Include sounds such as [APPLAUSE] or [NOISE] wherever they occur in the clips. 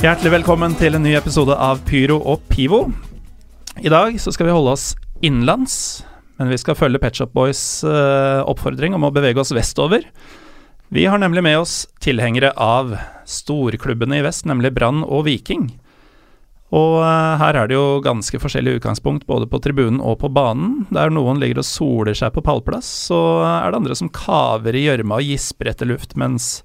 Hjertelig velkommen til en ny episode av Pyro og Pivo. I dag så skal vi holde oss innenlands, men vi skal følge Pet Shop Boys eh, oppfordring om å bevege oss vestover. Vi har nemlig med oss tilhengere av storklubbene i vest, nemlig Brann og Viking. Og eh, her er det jo ganske forskjellig utgangspunkt både på tribunen og på banen. Der noen ligger og soler seg på pallplass, så er det andre som kaver i gjørma og gisper etter luft, mens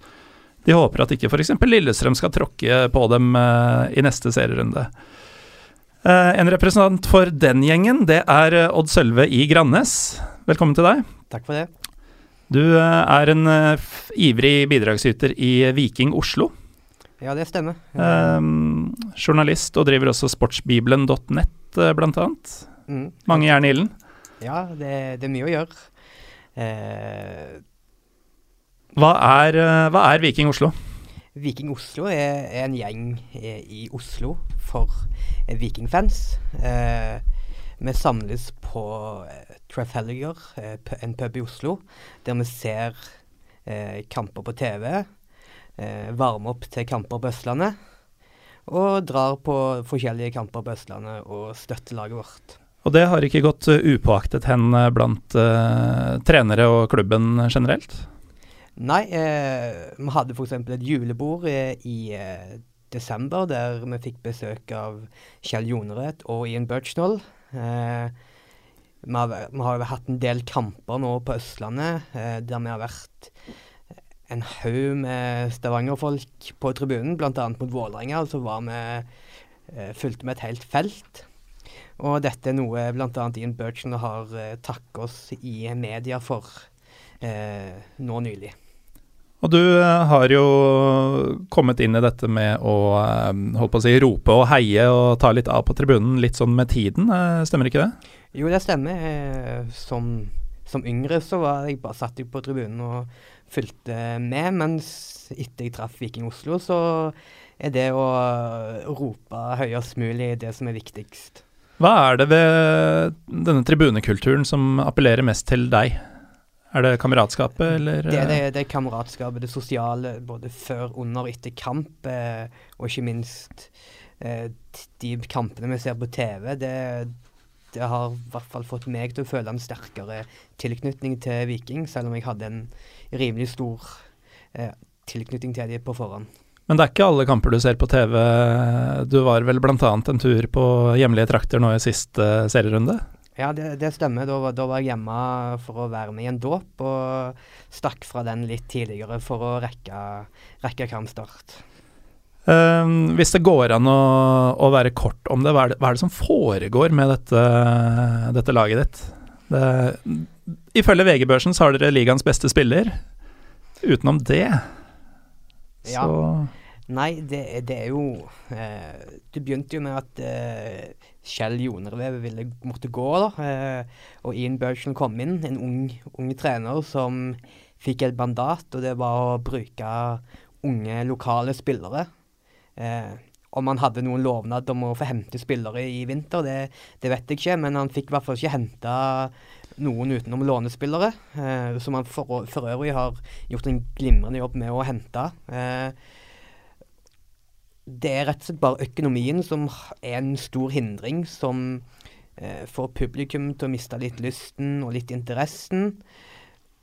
de håper at ikke f.eks. Lillestrøm skal tråkke på dem eh, i neste serierunde. Eh, en representant for den gjengen, det er eh, Odd Sølve i Grannes. Velkommen til deg. Takk for det. Du er en ivrig bidragsyter i Viking Oslo. Ja, det stemmer. Eh, journalist og driver også sportsbibelen.net, blant annet. Mm. Mange jern i ilden. Ja, det, det er mye å gjøre. Eh, Hva er, eh, hva er Viking Oslo? Viking Oslo er, er en gjeng eh, i Oslo for eh, vikingfans. Eh, vi samles på Trafalgar, en pub i Oslo, der vi ser eh, kamper på TV, eh, varmer opp til kamper på Østlandet, og drar på forskjellige kamper på Østlandet og støtter laget vårt. Og det har ikke gått upåaktet hen blant trenere og klubben generelt? Nei, eh, vi hadde f.eks. et julebord eh, i eh, desember der vi fikk besøk av Kjell Jonerød og Ian Birchnell. Vi, har, vi har hatt en del kamper nå på Østlandet eh, der vi har vært en haug med Stavanger-folk på tribunen, bl.a. mot Vålerenga. Så var vi eh, fulgte med et helt felt. Og dette er noe bl.a. Ian Birchnell har eh, takket oss i media for eh, nå nylig. Og du eh, har jo kommet inn i dette med å eh, holdt på å si, rope og heie og ta litt av på tribunen litt sånn med tiden, eh, stemmer ikke det? Jo, det stemmer. Som, som yngre så var jeg bare satt på tribunen og fulgte med, mens etter jeg traff Viking Oslo, så er det å rope høyest mulig det som er viktigst. Hva er det ved denne tribunekulturen som appellerer mest til deg? Er det kameratskapet, eller? Det det, eh, det er kameratskapet, det sosiale, både før, under og etter kamp, eh, og ikke minst eh, de kampene vi ser på TV. Det, det har i hvert fall fått meg til å føle en sterkere tilknytning til Viking, selv om jeg hadde en rimelig stor eh, tilknytning til dem på forhånd. Men det er ikke alle kamper du ser på TV. Du var vel bl.a. en tur på hjemlige trakter nå i siste serierunde? Ja, det, det stemmer. Da, da var jeg hjemme for å være med i en dåp, og stakk fra den litt tidligere for å rekke, rekke kampstart. Um, hvis det går an å, å være kort om det, hva er det, hva er det som foregår med dette, dette laget ditt? Det, ifølge VG-børsen så har dere ligaens beste spiller. Utenom det Ja. Nei, det, det er jo eh, Det begynte jo med at eh, Kjell Jonervev ville måtte gå, da. Eh, og Ian Burchell kom inn, en ung, ung trener som fikk et bandat, og det var å bruke unge, lokale spillere. Eh, om han hadde noen lovnad om å få hente spillere i vinter, det, det vet jeg ikke, men han fikk i hvert fall ikke hente noen utenom lånespillere, eh, som han for, for øvrig har gjort en glimrende jobb med å hente. Eh, det er rett og slett bare økonomien som er en stor hindring, som eh, får publikum til å miste litt lysten og litt interessen.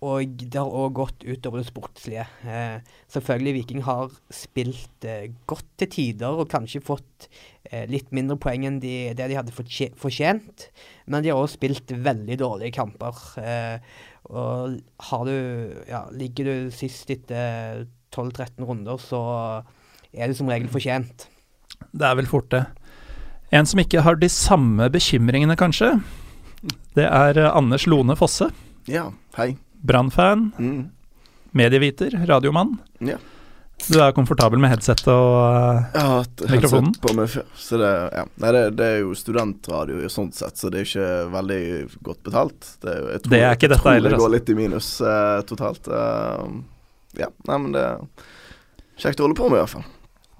Og det har òg gått utover det sportslige. Eh, selvfølgelig Viking har spilt eh, godt til tider og kanskje fått eh, litt mindre poeng enn de, det de hadde fortjent. Men de har òg spilt veldig dårlige kamper. Eh, og du Ja, ligger du sist etter 12-13 runder, så er det som regel fortjent. Det er vel fort det. En som ikke har de samme bekymringene, kanskje, det er eh, Anders Lone Fosse. Ja, hei. Brann-fan, Mm. medieviter, radiomann. Ja. Du er komfortabel med headset og eh, Jeg har hatt Mikrofonen? headset på meg før, så det, ja. Nei, det, det er jo studentradio i sånt sett, så det er ikke veldig godt betalt. Det er, jeg tror, Det er ikke jeg tror det går altså. litt i minus eh, totalt. Uh, ja, nei, men det er kjekt å holde på med, i hvert fall.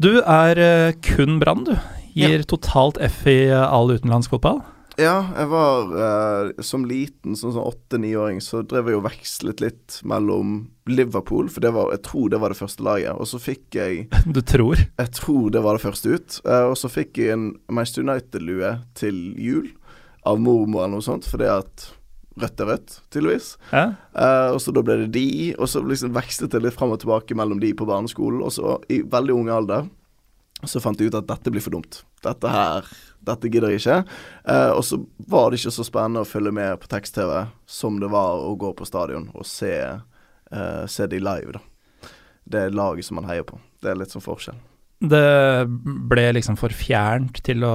Du er eh, kun Brann, du. Gir totalt F i eh, all utenlandsk fotball. Ja, jeg var eh, som liten, sånn som åtte-niåring, så drev jeg og vekslet litt mellom Liverpool, for det var, jeg tror det var det første laget, og så fikk jeg [LAUGHS] Du tror. Jeg tror det var det første ut. Eh, og så fikk jeg en Manchester United-lue til jul av mormor eller noe sånt, fordi at rødt er rødt, tydeligvis. Ja. Uh, og så da ble det de, og så liksom vekslet det litt fram og tilbake mellom de på barneskolen, og så i veldig ung alder så fant jeg ut at dette blir for dumt. Dette her, dette gidder jeg ikke. Uh, og så var det ikke så spennende å følge med på tekst-TV som det var å gå på stadion og se, uh, se de live, da. Det er laget som man heier på. Det er litt sånn forskjell. Det ble liksom for fjernt til å,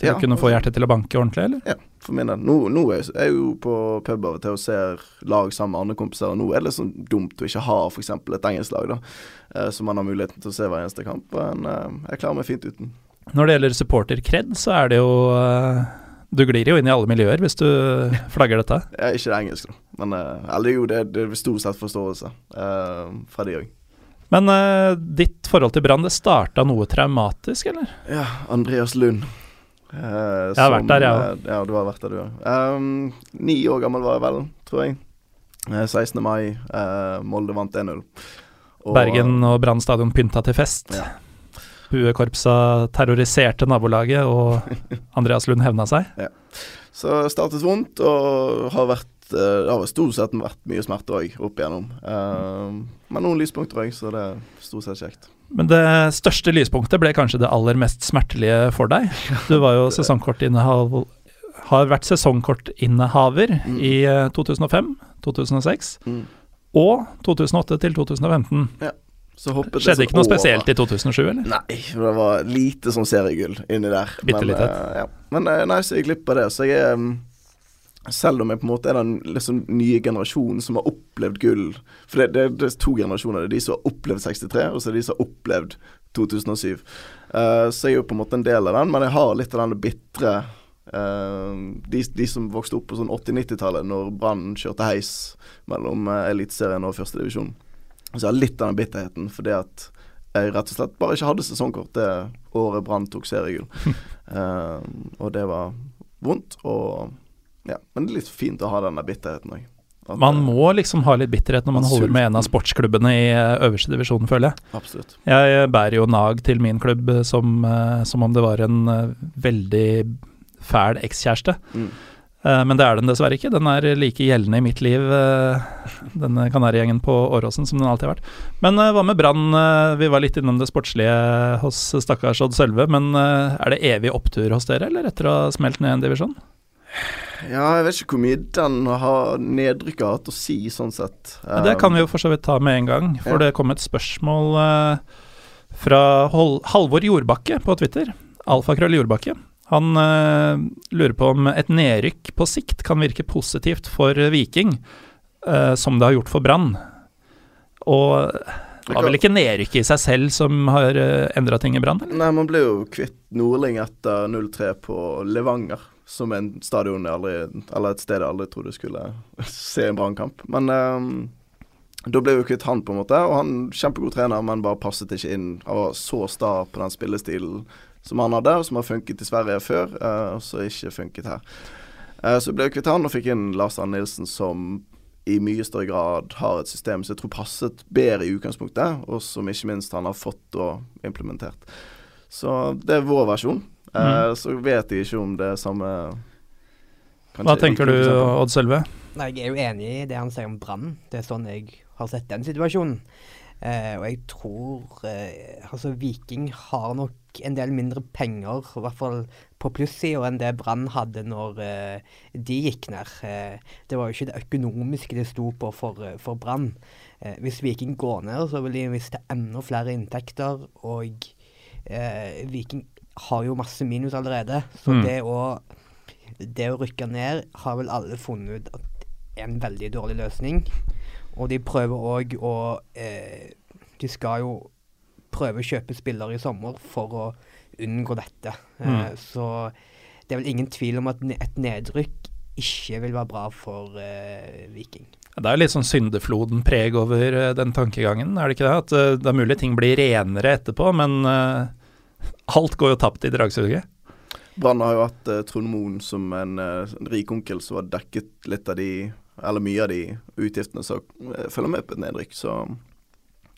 til Ja, å kunne få altså- hjertet til å banke ordentlig, eller? Ja, for min del. Nå, nå er jeg, jeg er jo på pub av og til og ser lag sammen med andre kompiser, og nå er det sånn dumt å ikke ha f.eks. et engelsk lag, da. Eh, så man har muligheten til å se hver eneste kamp. Men eh, jeg klarer meg fint uten. Når det gjelder supporter-kred, så er det jo eh, Du glir jo inn i alle miljøer hvis du [LAUGHS] flagger dette. Er ikke det engelsk, da. Men eller jo, det, det er stort sett forståelse fra de òg. Men ditt forhold til Brann, det starta noe traumatisk, eller? Ja, Andreas Lund. Eh, Jeg har vært der, jeg òg. Ja, du har vært der, du òg. Um, ni år gammel var jeg vel, tror jeg. Eh, 16. mai. eh, Molde vant 1-0. Og- Bergen og Brann stadion pynta til fest. Ja. Buekorpsa terroriserte nabolaget, og [LAUGHS] Andreas Lund hevna seg. Så startet vondt, og har vært eh, Det har stort sett vært mye smerte òg, opp igjennom. Eh, men noen lyspunkter òg, så det er stort sett kjekt. Men det største lyspunktet ble kanskje det aller mest smertelige for deg. Du var jo sesongkortinnehav Har vært sesongkortinnehaver Mm. i eh, 2005, 2006 Mm. og 2008 til 2015. Så det Skjedde ikke noe spesielt i 2007, eller? Nei, det var lite sånn seriegull inni der. Bitte Men, eh, ja. Men eh, nei, så jeg glipp av det. Så jeg er mm, Selv om jeg på en måte er den liksom nye generasjonen som har opplevd gull For det, det, det er to generasjoner. Det er de som har opplevd 63, og så er det de som har opplevd 2007. Uh, så jeg er jo på en måte en del av den, men jeg har litt av den bitre uh, de, de som vokste opp på sånn 80-90-tallet, når Brann kjørte heis mellom uh, Eliteserien og førstedivisjon. Så jeg har litt av den bitterheten, fordi at jeg rett og slett bare ikke hadde sesongkort det året Brann tok seriegull. uh, [LAUGHS] og det var vondt, og ja. Men det er litt fint å ha den bitterheten òg. Man må liksom ha litt bitterhet når man holder med en av sportsklubbene i eh, øverste divisjon, føler jeg. Absolutt. Jeg bærer jo nag til min klubb eh, som, eh, som om det var en eh, veldig fæl ekskjæreste. Mm. Eh, Men det er den dessverre ikke. Den er like gjeldende i mitt liv, eh, denne kanarigjengen på Åråsen, som den alltid har vært. Men eh, hva med Brann? Eh, Vi var litt innom det sportslige hos stakkars Odd Sølve. Men eh, er det evig opptur hos dere, eller etter å ha smelt ned en divisjon? Ja, jeg vet ikke hvor mye den har nedrykket har hatt å si, sånn sett. Um, det kan vi jo for så vidt ta med en gang, for Ja. det kom et spørsmål uh, fra Hol Halvor Jordbakke på Twitter. Alfakrøll Jordbakke. Han uh, lurer på om et nedrykk på sikt kan virke positivt for Viking, uh, som det har gjort for Brann. Og det var vel ikke nedrykket i seg selv som har uh, endra ting i Brann? Nei, man ble jo kvitt Nordling etter 0-3 på Levanger, som en stadion aldri Eller et sted jeg aldri trodde skulle [LAUGHS] se en brannkamp. Men ehm, da ble vi kvitt han, på en måte. Og han kjempegod trener, men bare passet ikke inn. Han var så sta på den spillestilen som han hadde, og som har funket i Sverige før, eh, og så ikke funket her. Eh, så ble vi kvitt han og fikk inn Lars Arne Nilsen, som i mye større grad har et system som jeg tror passet bedre i utgangspunktet, og som ikke minst han har fått og implementert. Så det er vår versjon. Eh, så vet jeg ikke om det er samme kanskje, Hva tenker du, Odd Sølve? Nei, Jeg er jo enig i det han sier om Brann. Det er sånn jeg har sett den situasjonen. Eh, og jeg tror eh, Altså, Viking har nok en del mindre penger, i hvert fall på plussida, enn det Brann hadde når eh, de gikk ned. Eh, det var jo ikke det økonomiske det sto på for, eh, for Brann. eh, hvis Viking går ned, så vil de miste enda flere inntekter. Og eh, Viking har jo masse minus allerede. Så Mm. det, å, det å rykke ned har vel alle funnet ut at er en veldig dårlig løsning. Og de prøver òg å eh, De skal jo prøve å kjøpe spillere i sommer for å unngå dette. Eh, Mm. så det er vel ingen tvil om at et nedrykk ikke vil være bra for eh, Viking. Det er litt sånn syndefloden-preg over eh, den tankegangen, er det ikke det? At eh, det er mulig ting blir renere etterpå, men eh, [LAUGHS] alt går jo tapt i dragsuget. Brann har jo hatt eh, Trond Moen som en, eh, en rik onkel som har dekket litt av de, eller mye av de utgiftene som eh, følger med på et nedrykk. Så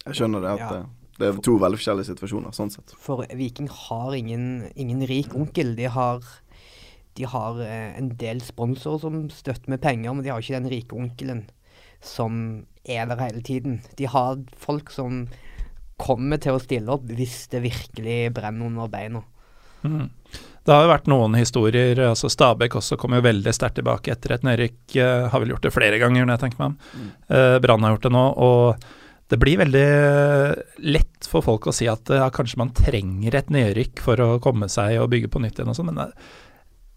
jeg skjønner det at Ja. det er to veldig forskjellige situasjoner, sånn sett. For Viking har ingen, ingen rik onkel. De har, de har en del sponsorer som støtter med penger, men de har ikke den rike onkelen som er der hele tiden. De har folk som kommer til å stille opp hvis det virkelig brenner under beina. Mm. Det har jo vært noen historier, altså Stabæk også kom jo veldig sterkt tilbake etter et nedrykk. eh, har vel gjort det flere ganger, når jeg tenker meg om. Eh, Brann har gjort det nå, og det blir veldig lett for folk å si at ja, kanskje man trenger et nedrykk for å komme seg og bygge på nytt igjen og sånn, men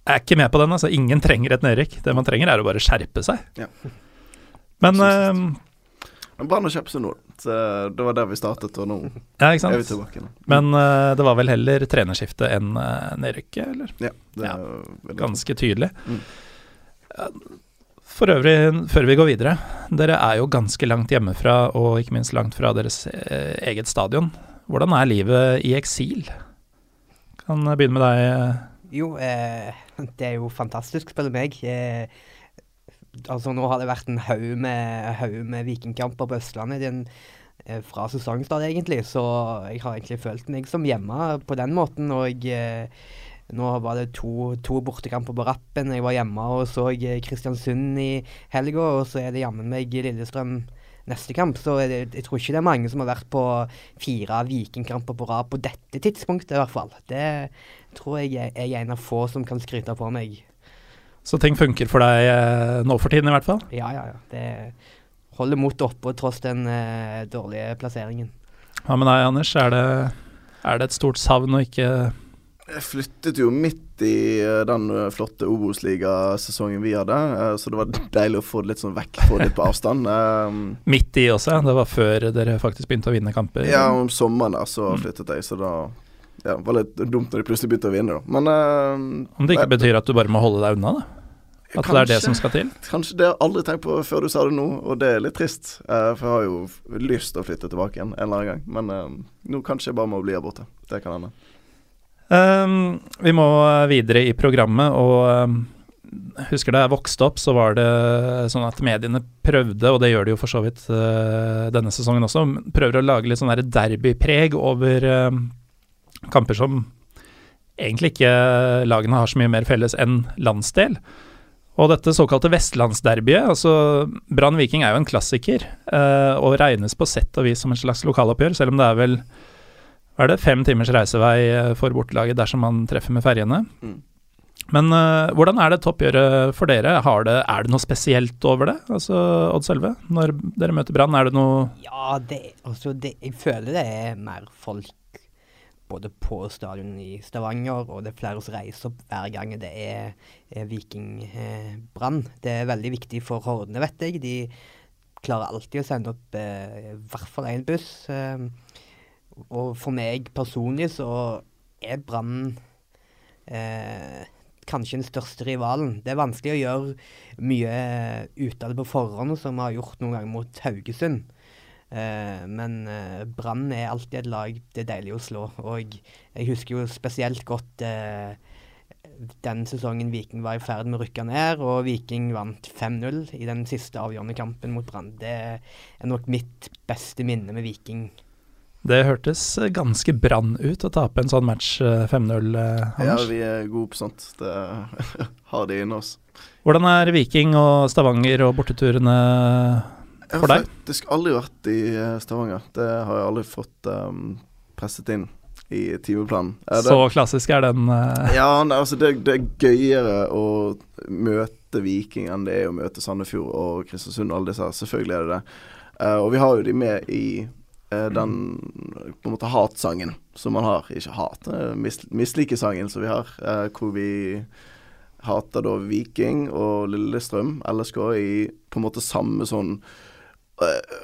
jeg er ikke med på den. altså Ingen trenger et nedrykk. Det man trenger er å bare skjerpe seg. Ja. Men Sånn eh. Men Brann har kjøpt seg nå. Så det var der vi startet, og nå Ja, ikke er vi tilbake. nå. Men uh, det var vel heller trenerskifte enn uh, nedrykket, eller? Ja, det er ja, Ganske tydelig. Mm. For øvrig, før vi går videre, dere er jo ganske langt hjemmefra, og ikke minst langt fra deres uh, eget stadion. Hvordan er livet i eksil? Kan jeg begynne med deg. eh, Jo, eh, [LAUGHS] det er jo fantastisk, spør du meg. Eh, altså, nå har det vært en haug med, med vikingkamper på Østlandet den, eh, fra sesongstart, egentlig. Så jeg har egentlig følt meg som hjemme på den måten. Og eh, nå var det to, to bortekamper på rappen. Jeg var hjemme og så eh, Kristiansund i helga, og så er det jammen meg Lillestrøm neste kamp. Så jeg, jeg tror ikke det er mange som har vært på fire vikingkamper på rad på dette tidspunktet, i hvert fall. Det tror jeg er en av få som kan skryte på meg. Så ting funker for deg eh, nå for tiden, i hvert fall? Ja, ja, ja. Det holder motet oppe tross den uh, dårlige plasseringen. Hva med deg, Anders? Er det, er det et stort savn å ikke Jeg flyttet jo midt i eh, den flotte Obos-ligasesongen vi hadde, så det var deilig å få det litt sånn vekk, få det litt på avstand. Um, [LAUGHS] Midt i også, det var før dere faktisk begynte å vinne kamper? ja, om sommeren der så Mm. flyttet jeg, så da ja, var litt dumt når de plutselig begynte å vinne, da. Men uh, Om det ikke nei, betyr at du bare må holde deg unna, da? At det er det som skal til? Kanskje det har jeg aldri tenkt på før du sa det nå, og det er litt trist. Uh, for jeg har jo lyst til å flytte tilbake igjen en eller annen gang, men uh, nå kanskje jeg bare må bli her borte. Det kan hende. Um, vi må videre i programmet, og um, husker da jeg vokste opp, så var det sånn at mediene prøvde, og det gjør de jo for så vidt uh, denne sesongen også, prøver å lage litt sånn der derbypreg over um, kamper som egentlig ikke lagene har så mye mer felles enn landsdel. Og dette såkalte vestlandsderbyet, altså Brann Viking er jo en klassiker, eh, og regnes på sett og vis som en slags lokaloppgjør, selv om det er vel er det, fem timers reisevei eh, for bortelaget dersom man treffer med ferjene. Mm. Men eh, hvordan er det toppgjøret for dere? Har det, er det noe spesielt over det, altså Odd Selve? Når dere møter Brann, er det noe Ja, det, altså det, jeg føler det er mer folk både på stadion i Stavanger, og det er flere som reiser opp hver gang det er, er Viking-brann. det er veldig viktig for Hordene, vet jeg. De klarer alltid å sende opp eh, i hvert fall én buss. Eh, og for meg personlig så er Brann eh, kanskje den største rivalen. Det er vanskelig å gjøre mye ut av det på forhånd, som vi har gjort noen ganger mot Haugesund. Eh, men eh, Brann er alltid et lag det er deilig å slå. Og jeg husker jo spesielt godt eh, den sesongen Viking var i ferd med å rykke ned, og Viking vant 5-0 i den siste avgjørende kampen mot Brann. Det er nok mitt beste minne med Viking. Det hørtes ganske Brann ut å tape en sånn match eh, 5-0, eh, Ja, vi er gode på sånt. Det [LAUGHS] har de inni oss. Hvordan er Viking og Stavanger og borteturene Jeg har faktisk aldri vært i eh, Stavanger. Det har jeg aldri fått um, presset inn i timeplanen. Det- Så klassisk er den. Uh... Ja, nei, altså det, det er gøyere å møte Viking enn det er å møte Sandefjord og Kristiansund og alle disse her. Selvfølgelig er det det. Uh, og vi har jo de med i uh, den på en måte hatsangen som man har. Ikke hat, mis mislikesangen som vi har, hvor vi hater da Viking og Lillestrøm, LSK, i på en måte samme sånn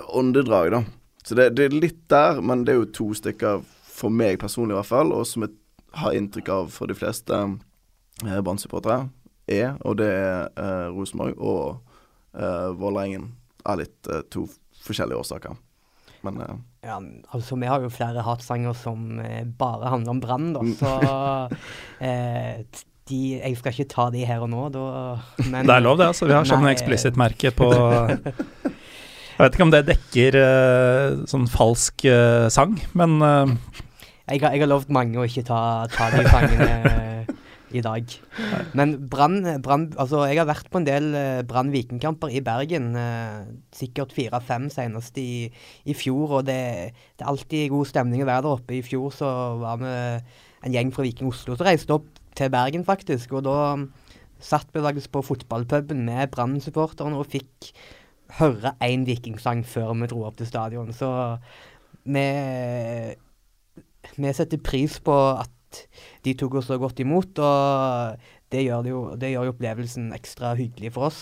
åndedrag, da. Så det, det, er litt der, men det er jo to stykker for meg personlig i hvert fall, og som jeg har inntrykk av for de fleste eh, Brann-supportere, er, og det er eh, Rosenborg og eh, Vålerengen, Er litt eh, to forskjellige årsaker. Men eh, Ja, altså vi har jo flere hatsanger som eh, bare handler om Brann, da, mm. så [LAUGHS] eh, de, jeg skal ikke ta de her og nå, da, [LAUGHS] men Det er lov, det. altså. Vi har sånn eksplisitt-merke på [LAUGHS] Jeg vet ikke om det dekker uh, sånn falsk uh, sang, men uh, jeg, har, jeg har lovt mange å ikke ta, ta de sangene i dag. Men Brann Altså, jeg har vært på en del Brann Vikingkamper i Bergen. sikkert fire-fem senest i, i, fjor, og det, det, er alltid god stemning å være der oppe. I fjor så var vi en gjeng fra Viking Oslo som reiste opp til Bergen, faktisk. Og da satt vi på fotballpuben med Brann-supporterne og fikk høre én vikingsang før vi dro opp til stadion. Så vi, vi setter pris på at de tok oss så godt imot, og det gjør, det jo, det gjør jo opplevelsen ekstra hyggelig for oss.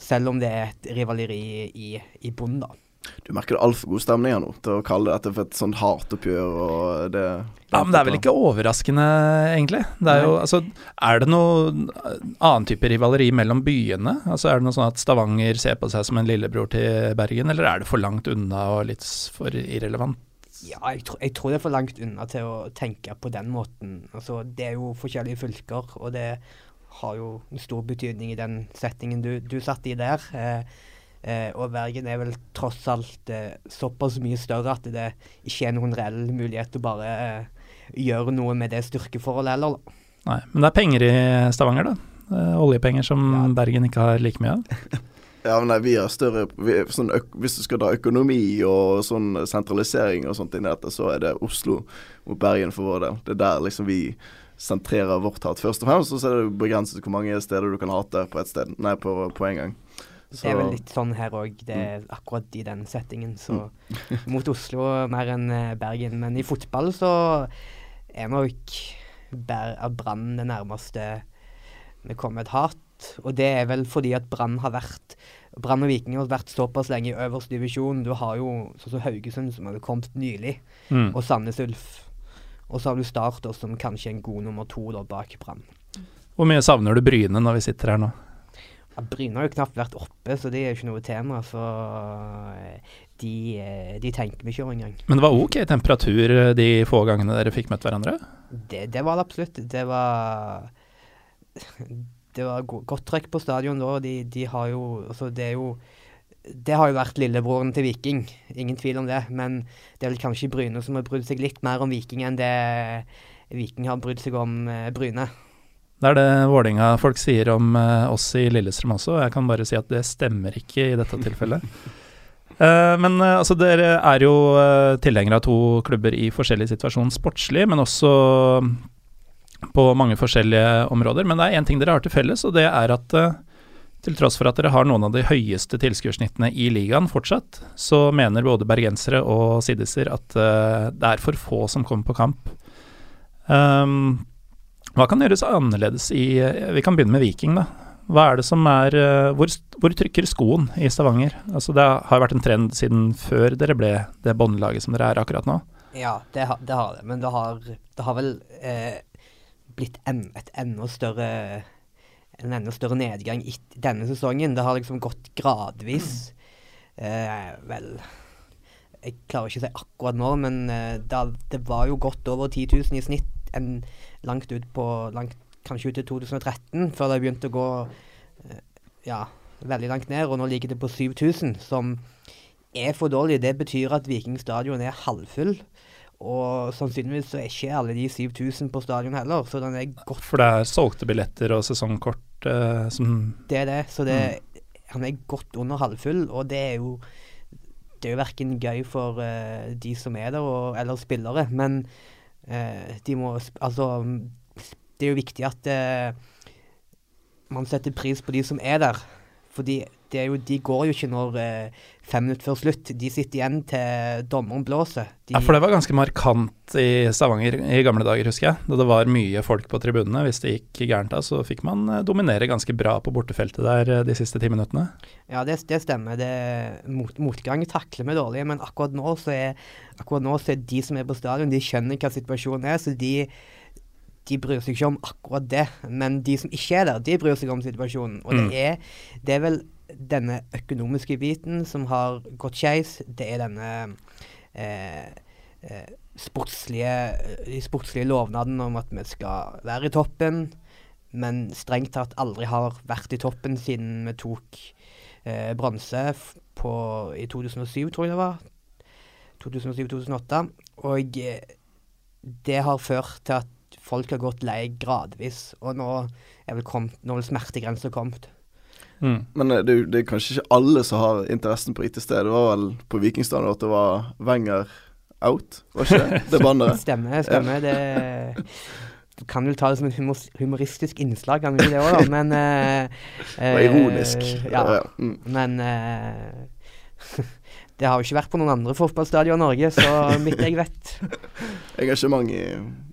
Selv om det er et rivaleri i, i bunnen, da. Du merker det altfor god stemning her nå til å kalle dette for et sånt hatoppgjør og det Ja, men det er vel ikke overraskende, egentlig. Det er jo altså Er det noe annen type rivaleri mellom byene? Altså Er det noe sånn at Stavanger ser på seg som en lillebror til Bergen, eller er det for langt unna og litt for irrelevant? Ja, jeg, tro, jeg tror det er for langt unna til å tenke på den måten. Altså, det er jo forskjellige fylker, og det har jo stor betydning i den settingen du, du satt i der. Eh, Eh, og Bergen er vel tross alt eh, såpass mye større at det ikke er noen reell mulighet til å bare eh, gjøre noe med det styrkeforholdet heller, da. Nei, men det er penger i Stavanger, da. Oljepenger som ja. Bergen ikke har like mye av. [LAUGHS] ja, men nei, vi har større vi, sånn, Hvis du skal dra økonomi og sånn sentralisering og sånt inn i dette, så er det Oslo mot Bergen for vår del. Det er der liksom vi sentrerer vårt hat først og fremst, og så er det begrenset hvor mange steder du kan hate på ett sted, nei, på, på en gang. Så. Det er vel litt sånn her òg, det er mm. akkurat i den settingen. Så mm. [LAUGHS] mot Oslo mer enn eh, Bergen. Men i fotball så er nok Brann det nærmeste vi kommer et hat. Og det er vel fordi at Brann har vært Brann og Viking har vært såpass lenge i øverste divisjon. Du har jo sånn som Haugesund, som hadde kommet nylig, mm. og Sandnes Ulf. Og så har du Start, som kanskje en god nummer to da, bak Brann. Hvor mye savner du Bryne når vi sitter her nå? Ja, Bryne har jo knapt vært oppe, så det er jo ikke noe tema. Så eh, de, eh, de tenker vi ikke over engang. Men det var ok temperatur eh, de få gangene dere fikk møtt hverandre? Det, det var det absolutt. Det var Det var godt trøkk på stadion da. De, de har jo Altså, det er jo det har jo vært lillebroren til Viking, ingen tvil om det. Men det er vel kanskje Bryne som har brydd seg litt mer om Viking enn det Viking har brydd seg om Bryne. Det er det Vålerenga-folk sier om uh, oss i Lillestrøm også, og jeg kan bare si at det stemmer ikke i dette tilfellet. uh, [LAUGHS] men uh, altså, dere er jo tilhengere av to klubber i forskjellig situasjon sportslig, men også på mange forskjellige områder. Men det er én ting dere har til felles, og det er at til tross for at dere har noen av de høyeste tilskuersnittene i ligaen fortsatt, så mener både bergensere og siddiser at det er for få som kommer på kamp. Um, hva kan gjøres annerledes i Vi kan begynne med Viking, da. Hva er det som er eh, Hvor, hvor trykker skoen i Stavanger? Altså Det har vært en trend siden før dere ble det båndlaget som dere er akkurat nå? Ja, det, har det, har det. Men det har, det har vel eh, blitt en, et enda større en enda større nedgang i denne sesongen. Det har liksom gått gradvis. Eh, vel Jeg klarer ikke å si akkurat nå, men eh, det, det, var jo godt over 10 000 i snitt en langt ut på langt, Kanskje ut til 2013, før det begynte å gå eh, ja, veldig langt ned. Og nå ligger det på 7000, som er for dårlig. Det betyr at Viking stadion er halvfull. Og sannsynligvis så er ikke alle de 7000 på stadion heller, så den er godt For det er solgte billetter og sesongkort eh, som Det er det, så det, mm. han er godt under halvfull, og det er jo det er jo verken gøy for uh, de som er der, og, eller spillere, men de må Altså, det er jo viktig at eh, man setter pris på de som er der. Fordi det er jo, de går jo ikke når eh, fem minutter før slutt. De sitter igjen til dommeren blåser. De, Ja, for det var ganske markant i Stavanger i gamle dager, husker jeg. Da det var mye folk på tribunene. Hvis det gikk gærent da, så fikk man eh, dominere ganske bra på bortefeltet der eh, de siste ti minuttene. Ja, det, det stemmer. Det, mot, motgang takler vi dårlig, men akkurat nå, så er, akkurat nå så er de som er på stadion, de skjønner hva situasjonen er. så de de bryr seg ikke om akkurat det, men de som ikke er der, de bryr seg om situasjonen. Og Mm. det, er, det er vel denne økonomiske biten som har gått skeis. Det er denne eh, eh, sportslige, de sportslige lovnadene om at vi skal være i toppen, men strengt tatt aldri har vært i toppen siden vi tok eh, bronse i 2007, tror jeg det var. 2007-2008. Og eh, det har ført til at folk har gått lei gradvis, og nå er vel kommet, nå er vel smertegrensa kommet. Mm. Men eh, det, det er kanskje ikke alle som har interessen på IT-sted. Det var vel på Vikingstadion at det var Wenger out, var ikke det? Det banneret. [LAUGHS] Stemmer, stemmer. Det Du kan vel ta det som et humor, humoristisk innslag, kan du ikke det òg, da, [LAUGHS] men uh, Det var ironisk. eh, Ja, Ja, mm. men uh, [LAUGHS] Det har jo ikke vært på noen andre fotballstadion i Norge, så mitt jeg vet. Engasjement i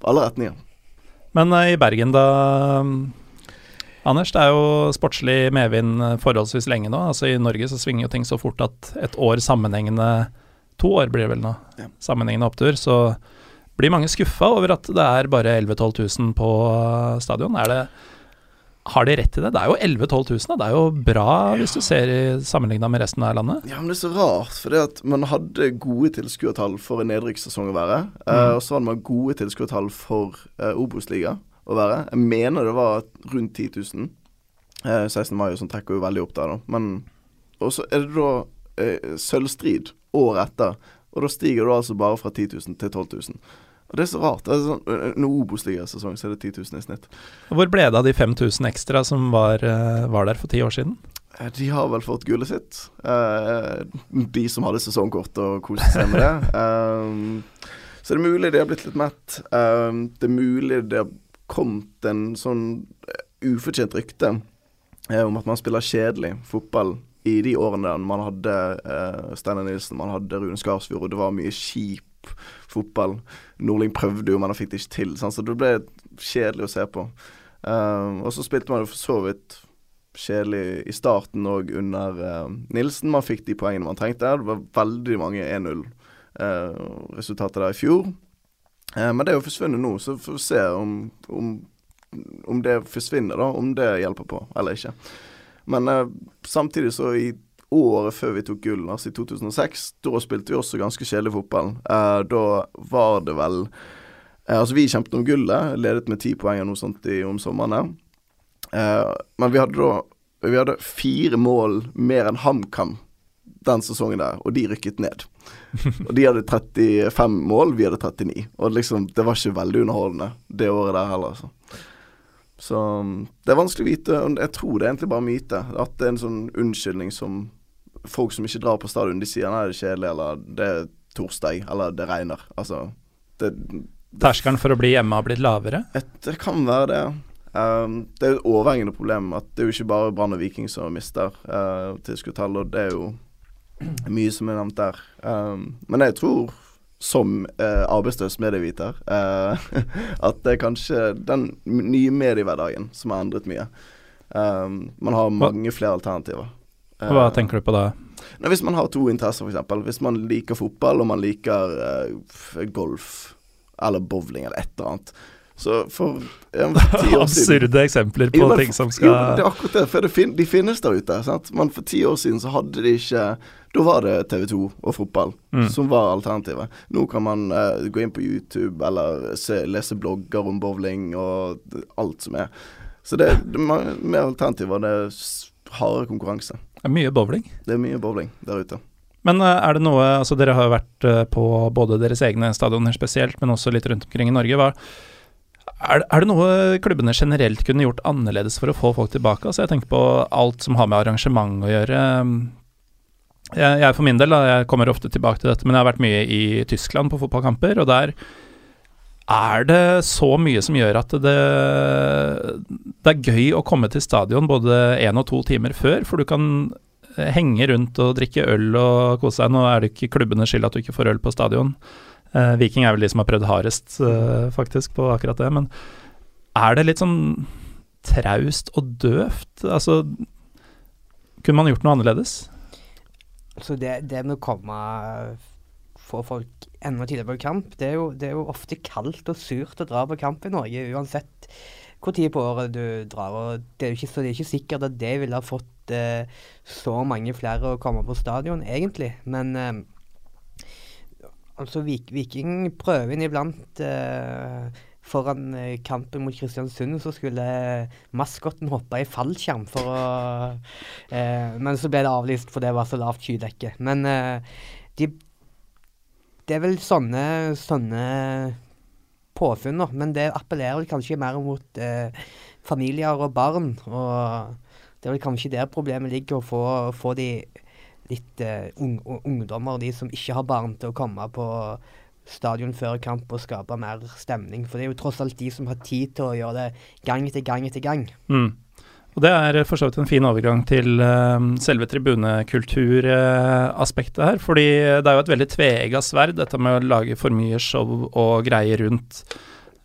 alle retninger. Men i Bergen da, Anders, det er jo sportslig medvind eh, forholdsvis lenge nå. Altså I Norge så svinger jo ting så fort at et år sammenhengende To år blir det vel nå, Ja. sammenhengende opptur. Så blir mange skuffa over at det er bare 11 000-12 000 på eh, stadion. Er det har de rett i det? Det er jo 11 000-12 000. Det er jo bra hvis du ser i sammenligna med resten av landet. Ja, men det er så rart, for det at man hadde gode tilskuertall for en nedrykkssesong å være. Mm. Uh, og så hadde man gode tilskuertall for uh, Obos-liga å være. Jeg mener det var rundt 10 000. Eh, 16. mai og sånn trekker jo veldig opp der, da. Men Og så er det da eh, sølvstrid året etter, og da stiger du altså bare fra 10 000 til 12 000. Og det er så rart. Det er sånn, eh, en Obos-ligasesong så er det 10 000 i snitt. Hvor ble det av de 5000 ekstra som var, eh, var der for ti år siden? Eh, De har vel fått gullet sitt. Eh, de som hadde sesongkort og koste seg med det. [LAUGHS] Så det er mulig de har blitt litt mett. Det er mulig det har kommet en sånn eh, ufortjent rykte eh, om at man spiller kjedelig fotball i de årene der man hadde uh, Steinar Nilsen, man hadde Rune Skarsfjord, og det var mye kjip fotball. Nordling prøvde jo, men han fikk det ikke til. Sant? Så det ble kjedelig å se på. Um, og så spilte man jo for så vidt kjedelig i starten og under eh, Nilsen. Man fikk de poengene man trengte. Det var veldig mange 1-0-resultater der i fjor. Eh, men det er jo forsvunnet nå, så får vi se om, om, om det forsvinner, da. Om det hjelper på eller ikke. Men eh, samtidig så i året før vi tok gull, altså i 2006, da spilte vi også ganske kjedelig fotball. Eh, da var det vel Altså vi kjempet om gullet, ledet med ti poeng eller noe sånt i, om sommeren. Men vi hadde da Vi hadde fire mål mer enn HamKam den sesongen der, og de rykket ned. og de hadde 35 mål, vi hadde 39. Og liksom, det var ikke veldig underholdende det året der heller, altså. Så um, det er vanskelig å vite. Jeg tror det er egentlig bare myte. At det er en sånn unnskyldning som folk som ikke drar på stadion, de sier nei, det er kjedelig, eller det er torsdag, eller det regner. Altså, det, Terskelen for å bli hjemme har blitt lavere? et, det kan være det. Um, det er jo et overhengende problem at det er jo ikke bare Brann og Viking som mister uh, tilskuddstall, og det er jo [CLEARS THROAT] mye som er nevnt der. Um, men jeg tror, som uh, arbeidsløs medieviter, uh, [LAUGHS] at det er kanskje den nye mediehverdagen som har endret mye. Um, man har mange flere alternativer. Hva Uh, tenker du på da? Nei, hvis man har to interesser, f.eks. Hvis man liker fotball, og man liker eh, golf eller bowling eller et eller annet. Så for ja, [LAUGHS] ti år siden Absurde eksempler på Jo, men ting som skal Jo, det er akkurat det. For det fin de finnes der ute. Sant? Men for ti år siden så hadde de ikke Da var det TV 2 og fotball Mm. som var alternativet. Nå kan man uh, gå inn på YouTube eller se, lese blogger om bowling og alt som er. Så det, det er mer alternativer. Det er hardere konkurranse. Det er Mye bowling. Det er mye bowling der ute. Men eh, er det noe Altså, dere har jo vært eh, på både deres egne stadioner spesielt, men også litt rundt omkring i Norge. Hva, er, er det noe klubbene generelt kunne gjort annerledes for å få folk tilbake? Altså, jeg tenker på alt som har med arrangement å gjøre. Jeg, jeg for min del, jeg kommer ofte tilbake til dette, men jeg har vært mye i Tyskland på fotballkamper, og der er det så mye som gjør at det, det er gøy å komme til stadion både én og to timer før, for du kan henge rundt og drikke øl og kose deg. Nå er det ikke klubbenes skyld at du ikke får øl på stadion. Eh, Viking er vel de som har prøvd hardest, eh, faktisk, på akkurat det. Men er det litt sånn traust og døvt? Altså, kunne man gjort noe annerledes? Så det, det med å komme Få folk enda tidligere på kamp, det er, jo, det er jo ofte kaldt og surt å dra på kamp i Norge, uansett hvor tid på året du drar. og det er jo ikke, Så det er ikke sikkert at det ville ha fått eh, så mange flere å komme på stadion, egentlig. Men eh, altså Vik Viking prøver inn iblant eh, Foran eh, kampen mot Kristiansund så skulle maskotten hoppe i fallskjerm for å [LAUGHS] eh, Men så ble det avlyst, for det var så lavt skydekke. Men eh, de, det er vel sånne, sånne påfunn, da. Men det appellerer kanskje mer mot eh, familier og barn. Og det er vel kanskje der problemet ligger, å få, få de litt uh, ung, ungdommer, de som ikke har barn, til å komme på stadion før kamp og skape mer stemning. For det er jo tross alt de som har tid til å gjøre det gang etter gang etter gang. Mm. Og Det er for så vidt en fin overgang til uh, selve tribunekulturaspektet uh, her. fordi det er jo et veldig tveegga sverd, dette med å lage for mye show og greier rundt.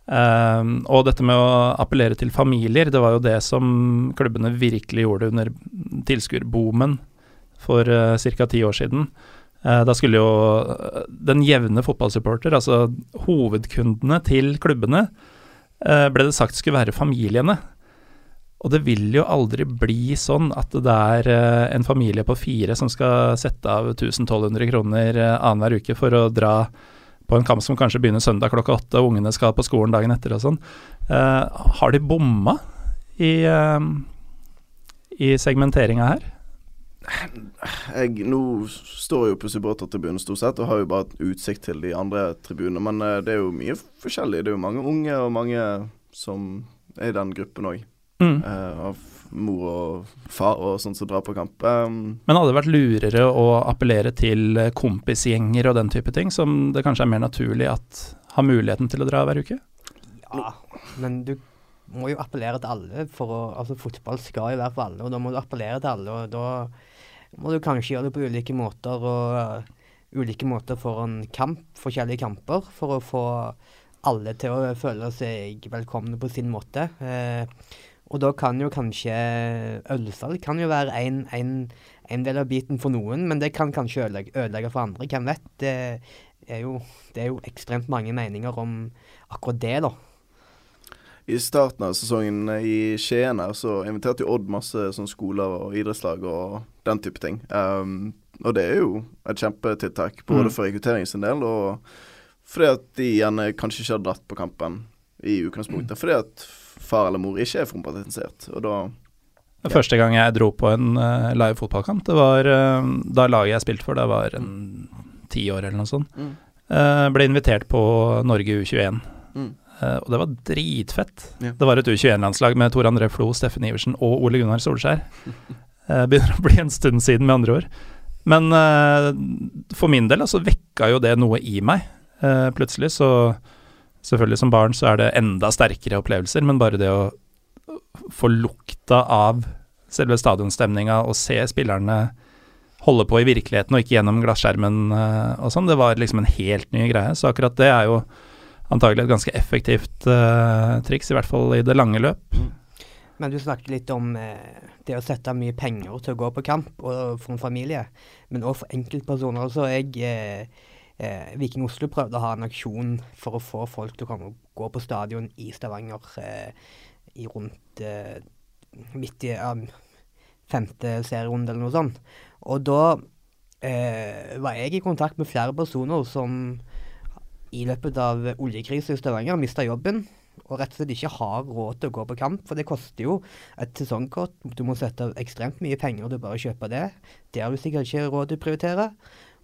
Uh, og dette med å appellere til familier, det var jo det som klubbene virkelig gjorde under tilskuerboomen for uh, ca. ti år siden. Uh, da skulle jo uh, den jevne fotballsupporter, altså hovedkundene til klubbene, uh, ble det sagt skulle være familiene. Og det vil jo aldri bli sånn at det er en familie på fire som skal sette av 1200 kroner uh, annenhver uke for å dra på en kamp som kanskje begynner søndag klokka åtte, og ungene skal på skolen dagen etter og sånn. har de bomma i, i segmenteringa her? Jeg, nå står jeg jo på supportertribunen stort sett, og har jo bare utsikt til de andre tribunene. Men uh, det er jo mye forskjellig. Det er jo mange unge og mange som er i den gruppen òg. Mm. Uh, av mor og far og sånt som drar på kamp. Um, men hadde det vært lurere å appellere til kompisgjenger og den type ting, som det kanskje er mer naturlig at har muligheten til å dra hver uke? Ja, men du må jo appellere til alle. for å, altså Fotball skal jo være for alle, og da må du appellere til alle. og da må du kanskje gjøre det på ulike måter og uh, ulike måter for en kamp, forskjellige kamper, for å få alle til å føle seg velkomne på sin måte. Uh, og da kan jo kanskje ølsalg kan jo være en, en, en, del av biten for noen, men det kan kanskje ødelegge, ødelegge for andre. Hvem vet? Det er, jo, det er jo ekstremt mange meninger om akkurat det, da i starten av sesongen i Skien her, så inviterte jo Odd masse sånn skoler og idrettslag og den type ting. Um, og det er jo et kjempetiltak, både mm. for rekruttering sin del og fordi at de gjerne kanskje ikke har dratt på kampen i utgangspunktet. Fordi at far eller mor ikke er fotballinteressert. Og da ja. Første gang jeg dro på en uh, live fotballkamp, det var uh, da laget jeg spilte for, det var en ti år eller noe sånt. Mm. Uh, ble invitert på Norge U21. Mm. Uh, og det var dritfett. Ja. Det var et U21-landslag med Tor André Flo, Steffen Iversen og Ole Gunnar Solskjær. Uh, [LAUGHS] begynner å bli en stund siden, med andre ord. Men uh, for min del altså, vekka jo det noe i meg. plutselig så Selvfølgelig som barn så er det enda sterkere opplevelser, men bare det å få lukta av selve stadionstemninga og se spillerne holde på i virkeligheten og ikke gjennom glasskjermen og sånn, det var liksom en helt ny greie. Så akkurat det er jo antagelig et ganske effektivt uh, triks, i hvert fall i det lange løp. Mm. Men du snakket litt om eh, det å sette mye penger til å gå på kamp, og for en familie. Men òg for enkeltpersoner. Så jeg eh, eh, Viking Oslo prøvde å ha en aksjon for å få folk til å komme og gå på stadion i Stavanger eh, i rundt eh, midt i femte serierunde eller noe sånt. Og da var jeg i kontakt med flere personer som i løpet av oljekrisen i Stavanger mista jobben og rett og slett ikke har råd til å gå på kamp. For det koster jo et sesongkort. Du må sette av ekstremt mye penger til bare å kjøpe det. Det har du sikkert ikke råd til å prioritere.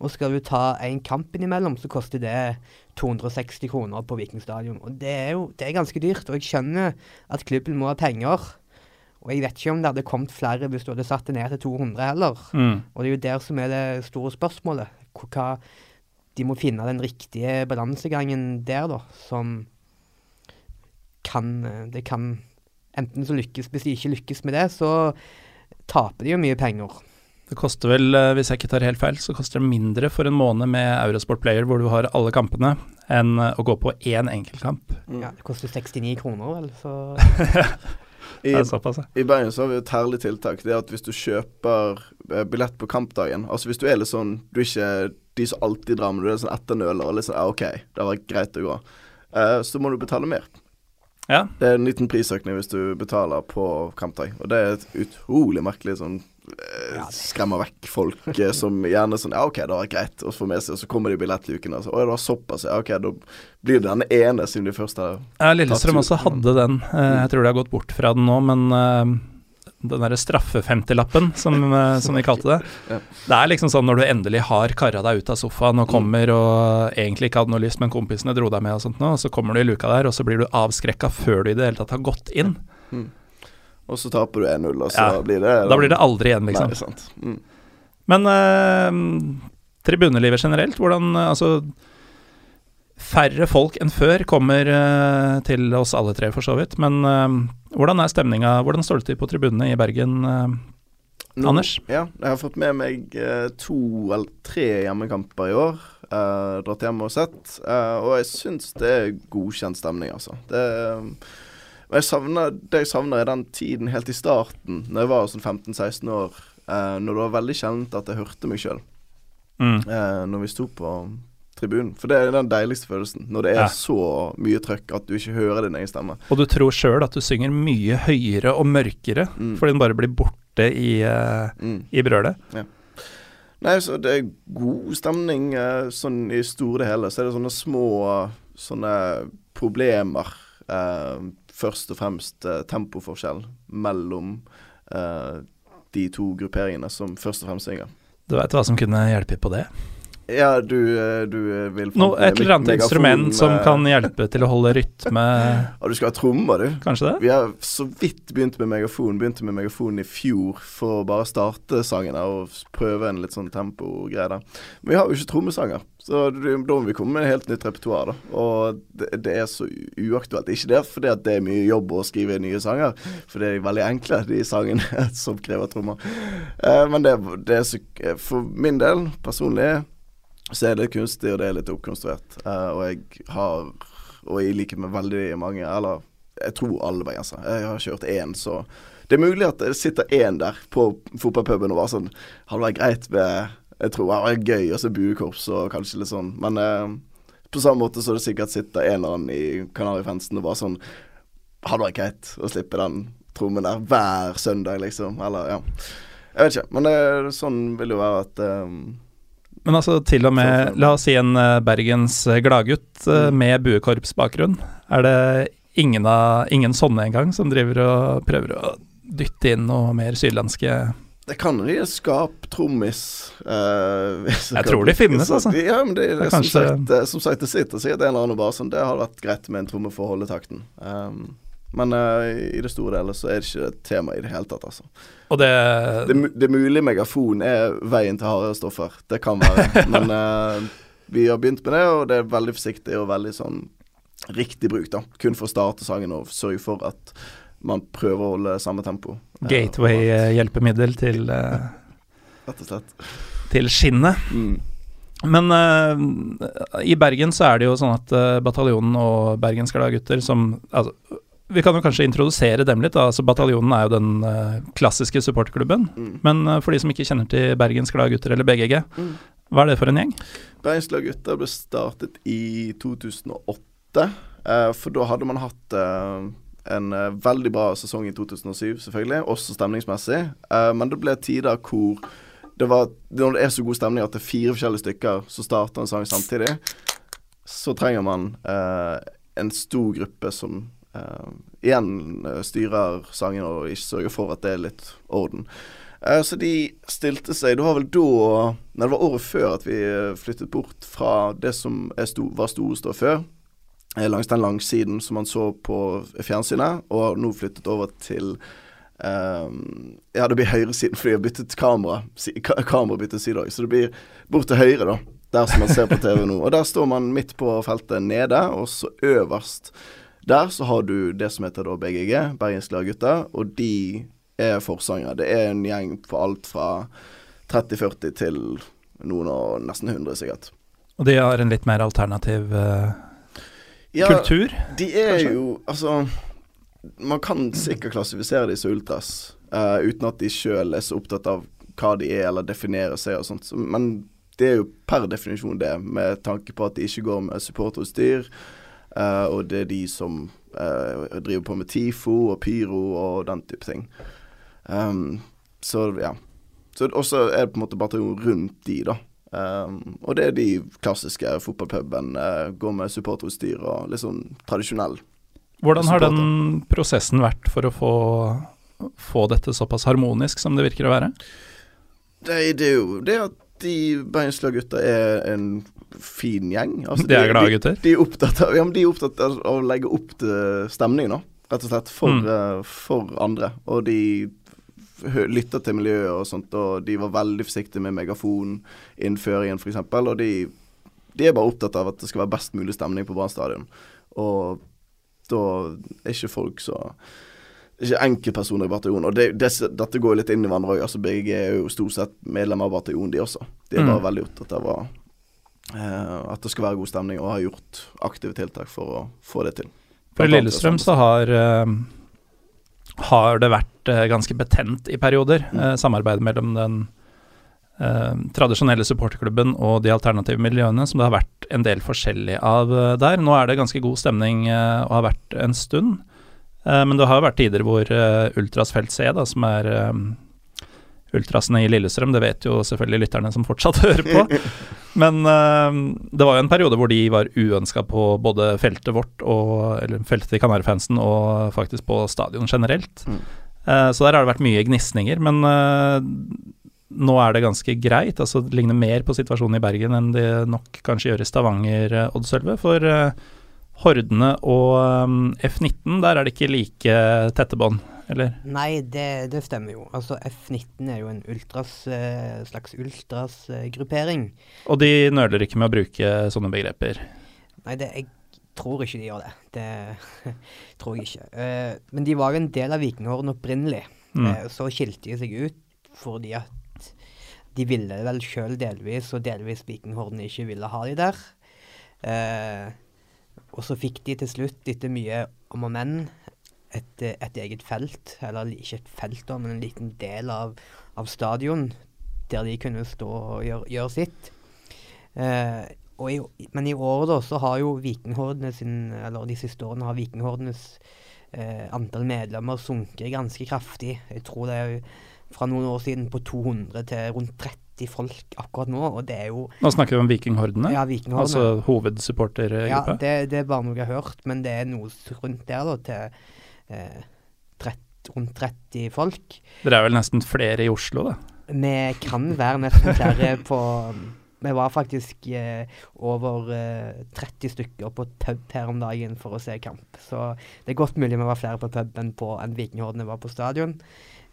Og skal du ta en kamp innimellom, så koster det 260 kroner på Viking stadion. Og det er jo det er ganske dyrt. Og jeg skjønner at klubben må ha penger. Og jeg vet ikke om det hadde kommet flere hvis du hadde satt det ned til 200 heller. Mm. Og det er jo der som er det store spørsmålet. Hva de må finne den riktige balansegangen der, da, som kan Det kan Enten så lykkes Hvis de ikke lykkes med det, så taper de jo mye penger. Det koster vel, eh, hvis jeg ikke tar helt feil, så koster det mindre for en måned med Eurosport Player hvor du har alle kampene, enn eh, å gå på én enkeltkamp. Ja, det koster 69 kroner, vel, så [LAUGHS] I. I Bergen så har vi et herlig tiltak. Det er at hvis du kjøper eh, billett på kampdagen Altså hvis du er litt sånn Du er ikke de som alltid drar, men du er sånn etternøler og litt sånn ja, OK, det var greit å gå. Uh, så må du betale mer. Ja, Det er en liten prisøkning hvis du betaler på kampdag. Og det er et utrolig merkelig sånn eh, Skremmer vekk folk eh, [LAUGHS] som gjerne sånn Ja, OK, det var greit å få med seg, og så kommer de billettluken og så Å, det var såpass, ja, OK, da blir det den ene siden de først har Ja, Lillestrøm også hadde den. Eh, Jeg tror de har gått bort fra den nå, men den derre straffefemtilappen, som, [LAUGHS] eh, som vi kalte det. Det er liksom sånn når du endelig har kara deg ut av sofaen Mm. og kommer og egentlig ikke hadde noe lyst, men kompisene dro deg med og sånt nå, og så kommer du i luka der, og så blir du avskrekka før du i det hele tatt har gått inn. Og så taper du 1-0, og så Ja, blir det Da blir det aldri igjen, liksom. Nei, sant. Mm. Men eh, tribunelivet generelt, hvordan eh, Altså Færre folk enn før kommer eh, til oss alle tre, for så vidt. Men eh, hvordan er stemninga? Hvordan står det til på tribunene i Bergen? eh? Nå- Anders? Ja, jeg har fått med meg eh, to eller tre hjemmekamper i år. eh, dratt hjem og sett. eh, og jeg syns det er godkjent stemning, altså. Det, jeg savner, det jeg savner, er den tiden helt i starten, når jeg var sånn 15-16 år, eh, når det var veldig kjent at jeg hørte meg sjøl Mm. eh, når vi sto på tribunen. For det er den deiligste følelsen, når det er Ja. så mye trøkk at du ikke hører din egen stemme. Og du tror sjøl at du synger mye høyere og mørkere, Mm. fordi den bare blir borte i, uh, Mm. i brølet. Nei, så det er god stemning uh, sånn i store hele. Så er det sånne små sånne problemer. Eh, først og fremst tempoforskjell mellom de to grupperingene som først og fremst synger. Du veit hva som kunne hjelpe på det? Ja, du, eh, du eh, vil fram No, et eller annet instrument som eh, kan hjelpe til å holde rytme, [LAUGHS] Ja, du skal ha trommer, du. kanskje det? Vi har så vidt begynt med megafon. Begynte med megafon i fjor for å bare starte sangene og prøve en litt sånn tempogreie der. Men vi har jo ikke trommesanger, så da må vi komme med et helt nytt repertoar. da. Og det, det er så uaktuelt. Ikke det fordi at det er mye jobb å skrive nye sanger, for det er veldig enkle, de sangene [LAUGHS] som krever trommer. Eh, men det, det er så For min del, personlig, så er det kunstig, og det er litt oppkonstruert. Uh, og jeg har, og i likhet med veldig mange, eller jeg tror alle bergensere, jeg har kjørt én, så det er mulig at det sitter én der på fotballpuben og bare sånn Hadde vært greit med Jeg tror det vært gøy å se buekorps og kanskje litt sånn, men uh, på samme måte så er det sikkert sitter en eller annen i Kanarifansen og bare sånn Hadde vært greit å slippe den trommen der hver søndag, liksom. Eller, ja. Jeg vet ikke, men det, sånn vil det jo være at eh, Men altså, til og med, la oss si en eh, Bergens eh, gladgutt eh, Mm. med buekorpsbakgrunn. Er det ingen, av, ingen sånne engang som driver og prøver å dytte inn noe mer sydlandske Det kan de skape skap-trommis. uh, Jeg tror de finnes, så- altså. Ja, men det, Det som, kanskje- sagt, eh, som sagt, det sitter sikkert en eller annen bare sånn Det hadde vært greit med en tromme for å holde takten. Um, men uh, i det store hele så er det ikke et tema i det hele tatt, altså. Og det, Det, det er mulig megafon er veien til hardere stoffer. Det kan være. [LAUGHS] men uh, vi har begynt med det, og det er veldig forsiktig og veldig sånn riktig bruk, da. Kun for å starte sangen og sørge for at man prøver å holde samme tempo. Eh, gateway-hjelpemiddel til, uh, [LAUGHS] Rett og slett. til skinnet. Mm. Men uh, i Bergen så er det jo sånn at uh, bataljonen og Bergens gutter, som altså, Vi kan jo kanskje introdusere dem litt. da, altså Bataljonen er jo den uh, klassiske supporterklubben. Mm. Men uh, for de som ikke kjenner til Bergens Gladgutter eller BGG, Mm. hva er det for en gjeng? Bergenslag gutter ble startet i 2008. Uh, for da hadde man hatt eh, en eh, veldig bra sesong i 2007, selvfølgelig, også stemningsmessig. Eh, men det ble tider hvor det var Når det er så god stemning at det er fire forskjellige stykker som starter en sang samtidig, så trenger man eh, en stor gruppe som eh, igjen eh, styrer sangen og ikke sørger for at det er litt orden. Uh, Så de stilte seg Det var vel da Nei, det var året før at vi flyttet bort fra det som sto, var Storestå før. Langs den langsiden som man så på fjernsynet, og nå flyttet over til Um, Ja, det blir høyresiden fordi jeg har byttet kamera. Si, ka kamera byttet side òg, så det blir bort til høyre, da. Der som man ser på TV nå. Og der står man midt på feltet nede, og så øverst der så har du det som heter da BGG, Bergens Gladgutter, og de er forsangere. Det er en gjeng på alt fra 30-40 til noen og nesten 100, sikkert. Og de har en litt mer alternativ uh, Ja, kultur? De er kanskje? jo Altså, man kan sikkert klassifisere de som ultras, uh, uten at de sjøl er så opptatt av hva de er, eller definerer seg og sånt. Men det er jo per definisjon det, med tanke på at de ikke går med supporterutstyr. Eh, og det er de som uh, driver på med TIFO og pyro og den type ting. Um, så ja. Så også er det på en måte bataljon rundt de, da. Um, og det er de klassiske fotballpuben. Uh, går med supporterutstyr og litt sånn tradisjonell. Hvordan har supporter. den prosessen vært for å få, få dette såpass harmonisk som det virker å være? Det, det er jo det at de Bergenslag-gutta er en fin gjeng. Altså, De er glade gutter? De, de, er opptatt av, ja, de er opptatt av å legge opp til stemning, da. Rett og slett. For, Mm. eh, for andre. Og de lytter til miljøet og sånt, og de var veldig forsiktige med megafoninnføringen, f.eks. Og de, de er bare opptatt av at det skal være best mulig stemning på Brann stadion. Og da er ikke folk så ikke enkeltpersoner i bataljonen. Og det, det, dette går litt inn i hverandre òg. Altså, BG er jo stort sett medlemmer av bataljonen, de også. De er Mm. bare veldig opptatt av å, at det skal være god stemning, og har gjort aktive tiltak for å få det til. For Lillestrøm så har, eh, har det vært eh, ganske betent i perioder, Mm. eh, samarbeidet mellom den eh, tradisjonelle supporterklubben og de alternative miljøene, som det har vært en del forskjellig av eh, der. Nå er det ganske god stemning eh, og har vært en stund, eh, men det har jo vært tider hvor eh, Ultras Felt C, da, som er eh, ultrasene i Lillestrøm, det vet jo selvfølgelig lytterne som fortsatt [LAUGHS] hører på. Men eh, det var jo en periode hvor de var uønska på både feltet vårt og Eller feltet til Kanarifansen og faktisk på stadion generelt. Mm. Uh, så der har det vært mye gnisninger, men uh, nå er det ganske greit. Altså Det ligner mer på situasjonen i Bergen enn det nok kanskje gjør i Stavanger, uh, Odd-Sølve. For eh, Hordene og um, F19, der er det ikke like tette bånd, eller? Nei, det, det stemmer jo. Altså F19 er jo en ultras, eh, slags ultrasgruppering. Og de nøler ikke med å bruke sånne begreper. Nei, det, jeg tror ikke de gjør det. Det [LAUGHS] tror jeg ikke. Eh, men de var jo en del av Vikinghorden opprinnelig. Mm. Eh, så skilte de seg ut fordi at de ville vel sjøl delvis, og delvis Vikinghorden ikke ville ha de der. Eh, og så fikk de til slutt, etter mye om og men, et, eh, et eget felt. Eller ikke et felt, da, men en liten del av, av stadion der de kunne stå og gjøre, gjøre sitt. Eh, i, men i året da, så har jo Vikinghordene sin, eller de siste årene har Vikinghordenes eh, antall medlemmer sunket ganske kraftig. Jeg tror det er fra noen år siden på 200 til rundt 30 folk akkurat nå, og det er jo Nå snakker vi om Vikinghordene, Ja, Vikinghordene. altså hovedsupportergruppa? Ja, det, det er bare noe jeg har hørt, men det er noe rundt der da, til 30, rundt 30 folk. Dere er vel nesten flere i Oslo, da? Vi kan være nesten flere på Vi var faktisk eh, over eh, 30 stykker på pub her om dagen for å se kamp. Så det er godt mulig vi var flere på pub enn, på, enn Vikinghordene var på stadion.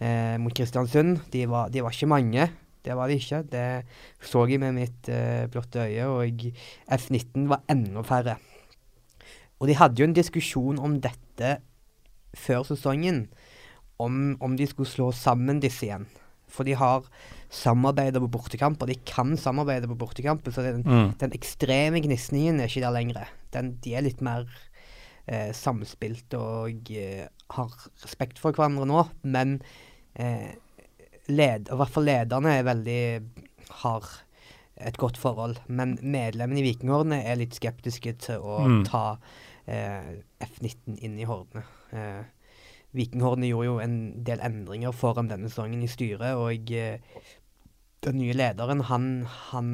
Eh, mot Kristiansund. De var, de var ikke mange. Det var de ikke. Det så jeg med mitt eh, blotte øye. Og F19 var enda færre. Og de hadde jo en diskusjon om dette før sesongen. Om, om de skulle slå sammen disse igjen. For de har samarbeidet på bortekamper. De kan samarbeide på bortekamper. Så den, Mm. den ekstreme gnisningen er ikke der lenger. Den, de er litt mer eh, samspilt og eh, har respekt for hverandre nå. Men eh, led, i hvert fall lederne er veldig har et godt forhold. Men medlemmene i Vikingordene er litt skeptiske til å Mm. ta F19 inn i hordene. Eh, Vikinghordene gjorde jo en del endringer foran denne sesongen i styret, og eh, den nye lederen, han, han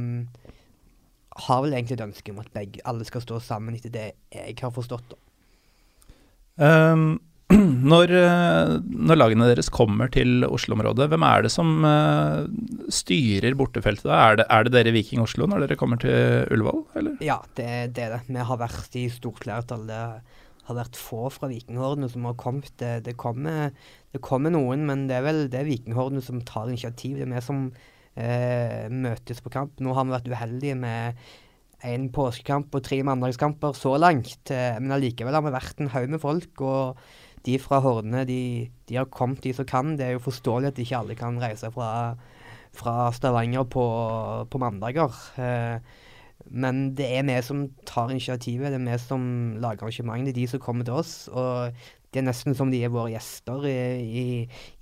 har vel egentlig et ønske om at begge, alle skal stå sammen, etter det jeg har forstått. da. [CLEARS THROAT] Når, eh, når lagene deres kommer til Oslo-området, hvem er det som eh, styrer bortefeltet? Er det, er det dere Viking Oslo når dere kommer til Ullevål, eller? Ja, det, det er det. Vi har vært i stort flertall. Det har vært få fra Vikinghordene som har kommet. Det, det, kommer, det kommer noen, men det er vel det Vikinghordene som tar initiativ. Det er vi som eh, møtes på kamp. Nå har vi vært uheldige med en påskekamp og tre mandagskamper så langt. Eh, men allikevel har vi vært en haug med folk. og de fra Hordene de, de har kommet, de som kan. Det er jo forståelig at ikke alle kan reise fra, fra Stavanger på, på mandager. Eh, men det er vi som tar initiativet, det er vi som lager arrangementene. De som kommer til oss. Og det er nesten som de er våre gjester i, i,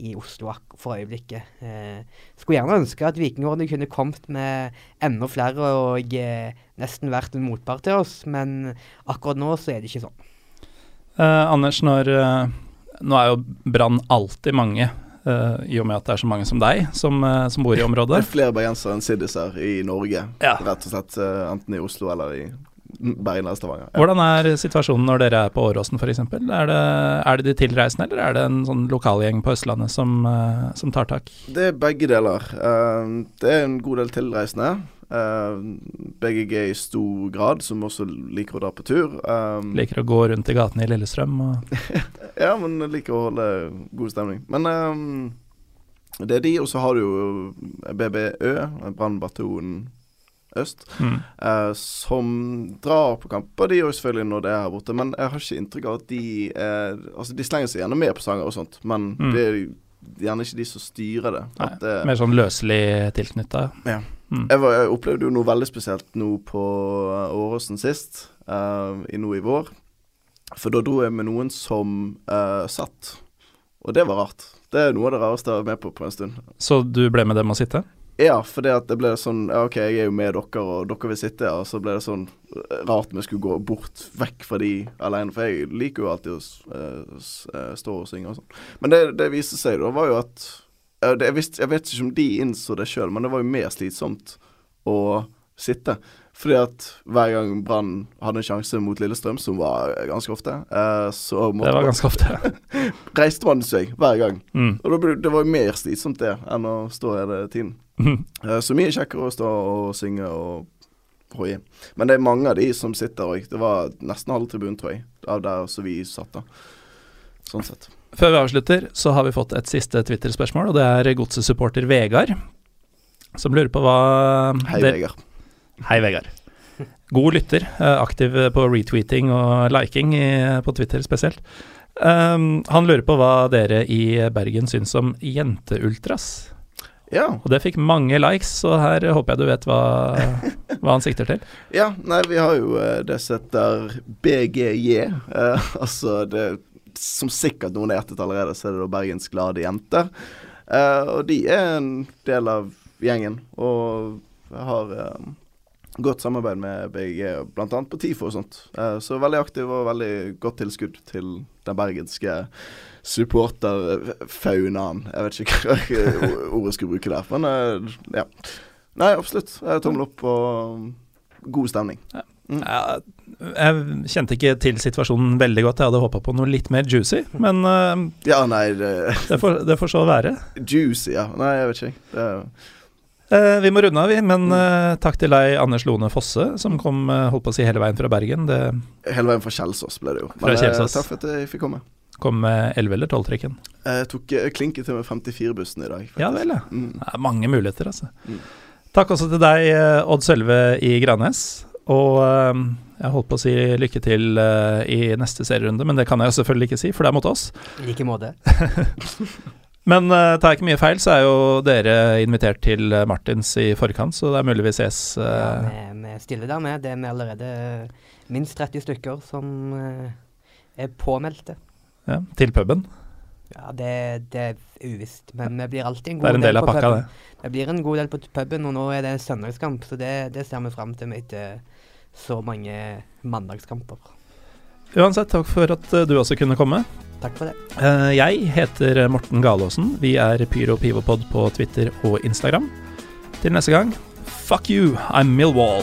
i Oslo for øyeblikket. Eh, skulle gjerne ønske at Vikingordene kunne kommet med enda flere og eh, nesten vært en motpart til oss, men akkurat nå så er det ikke sånn. Eh, Anders, når, eh, nå er jo Brann alltid mange, eh, i og med at det er så mange som deg som, som bor i området. Det er flere bergensere enn siddiser i Norge. Ja. Rett og slett enten i Oslo eller i Bergen eller Stavanger. Ja. Hvordan er situasjonen når dere er på Åråsen f.eks.? Er, det, er det de tilreisende, eller er det en sånn lokalgjeng på Østlandet som, som tar tak? Det er begge deler. Det er en god del tilreisende. Uh, BGG i stor grad, som også liker å dra på tur. Um, Liker å gå rundt i gatene i Lillestrøm og [LAUGHS] Ja, men liker å holde god stemning. Men um, det er de, og så har du jo BBØ, Brannbataljonen Øst, mm. uh, som drar på kamper, de òg selvfølgelig når det er her borte. Men jeg har ikke inntrykk av at de er Altså, de slenger seg gjerne med på sanger og sånt, men Mm. det er gjerne ikke de som styrer det. Nei, det Mer sånn løselig tilknytta. Ja. Mm. jeg, var, jeg opplevde jo noe veldig spesielt nå på eh, Åråsen sist, uh, i nå i vår. For da dro jeg med noen som uh, satt, og det var rart. Det er noe av det rareste jeg har vært med på på en stund. Så du ble med dem å sitte? Ja, for det at det ble sånn ja, OK, jeg er jo med dere, og dere vil sitte. Og så ble det sånn rart vi skulle gå bort vekk fra de alene. For jeg liker jo alltid å eh, eh, stå og synge og sånn. Men det, det viste seg da, var jo at jeg, visste, jeg vet ikke om de innså det sjøl, men det var jo mer slitsomt å sitte. Fordi at hver gang Brann hadde en sjanse mot Lillestrøm, som var ganske ofte, eh, så måtte Det var ganske ofte. [LAUGHS] reiste man seg hver gang. Mm. Og da ble, det var mer slitsomt det enn å stå hele tiden. Mm. Eh, Så mye kjekkere å stå og synge og hoie. Men det er mange av de som sitter òg. Det var nesten halve tribunen, tror jeg, av der som vi satt da. Sånn sett. Før vi avslutter, så har vi fått et siste Twitter-spørsmål, og det er Godset-supporter Vegard, som lurer på hva Hei, Vegard. Hei, Vegard. God lytter, eh, aktiv på retweeting og liking i, på Twitter spesielt. Um, han lurer på hva dere i Bergen syns om jenteultras. Ja. Og det fikk mange likes, så her håper jeg du vet hva, hva han sikter til. [LAUGHS] ja. Nei, vi har jo eh, det som heter BGJ. Eh, [LAUGHS] altså det Som sikkert noen har gjettet allerede, så er det da Bergens Glade Jenter. Eh, og de er en del av gjengen, og har eh, godt samarbeid med BG, bl.a. på TIFO og sånt. Eh, så veldig aktiv og veldig godt tilskudd til den bergenske supporterfaunaen. Jeg vet ikke hva ordet skulle bruke der, men eh, ja. Nei, absolutt. Tommel opp og god stemning. Ja, jeg kjente ikke til situasjonen veldig godt, jeg hadde håpa på noe litt mer juicy, men uh, Ja, nei, det, det, får, det får så være. juicy, ja. Nei, jeg vet ikke. Det, Eh, vi må runde av, vi, men eh, takk til deg, Anders Lone Fosse, som kom eh, holdt på å si hele veien fra Bergen. Det hele veien fra Kjelsås ble det jo. Fra eh, takk for at jeg fikk komme. kom med 11- eller 12-trikken. Jeg tok eh, klinket til med 54-bussen i dag. faktisk. Ja vel, ja. Mm. Det er mange muligheter, altså. Mm. Takk også til deg, eh, Odd Sølve i Grannes. Og eh, jeg holdt på å si lykke til eh, i neste serierunde, men det kan jeg jo selvfølgelig ikke si, for det er mot oss. I like måte. [LAUGHS] Men uh, tar jeg ikke mye feil, så er jo dere invitert til eh, Martins i forkant, så det er mulig vi ses. Ja, eh, vi, vi stiller der med. Det er vi allerede minst 30 stykker som uh, er påmeldte. ja, til puben. Ja, det, det er uvisst, men vi blir alltid en Det god er en del av på pakka, puben. det. Det blir en god del på puben, og nå er det søndagskamp, så det, det ser vi fram til med etter så mange mandagskamper. Uansett, takk for at eh, du også kunne komme. Takk for det. Eh, jeg heter Morten Galaasen. Vi er Pyro Pivopod på Twitter og Instagram. Til neste gang, fuck you, I'm Millwall.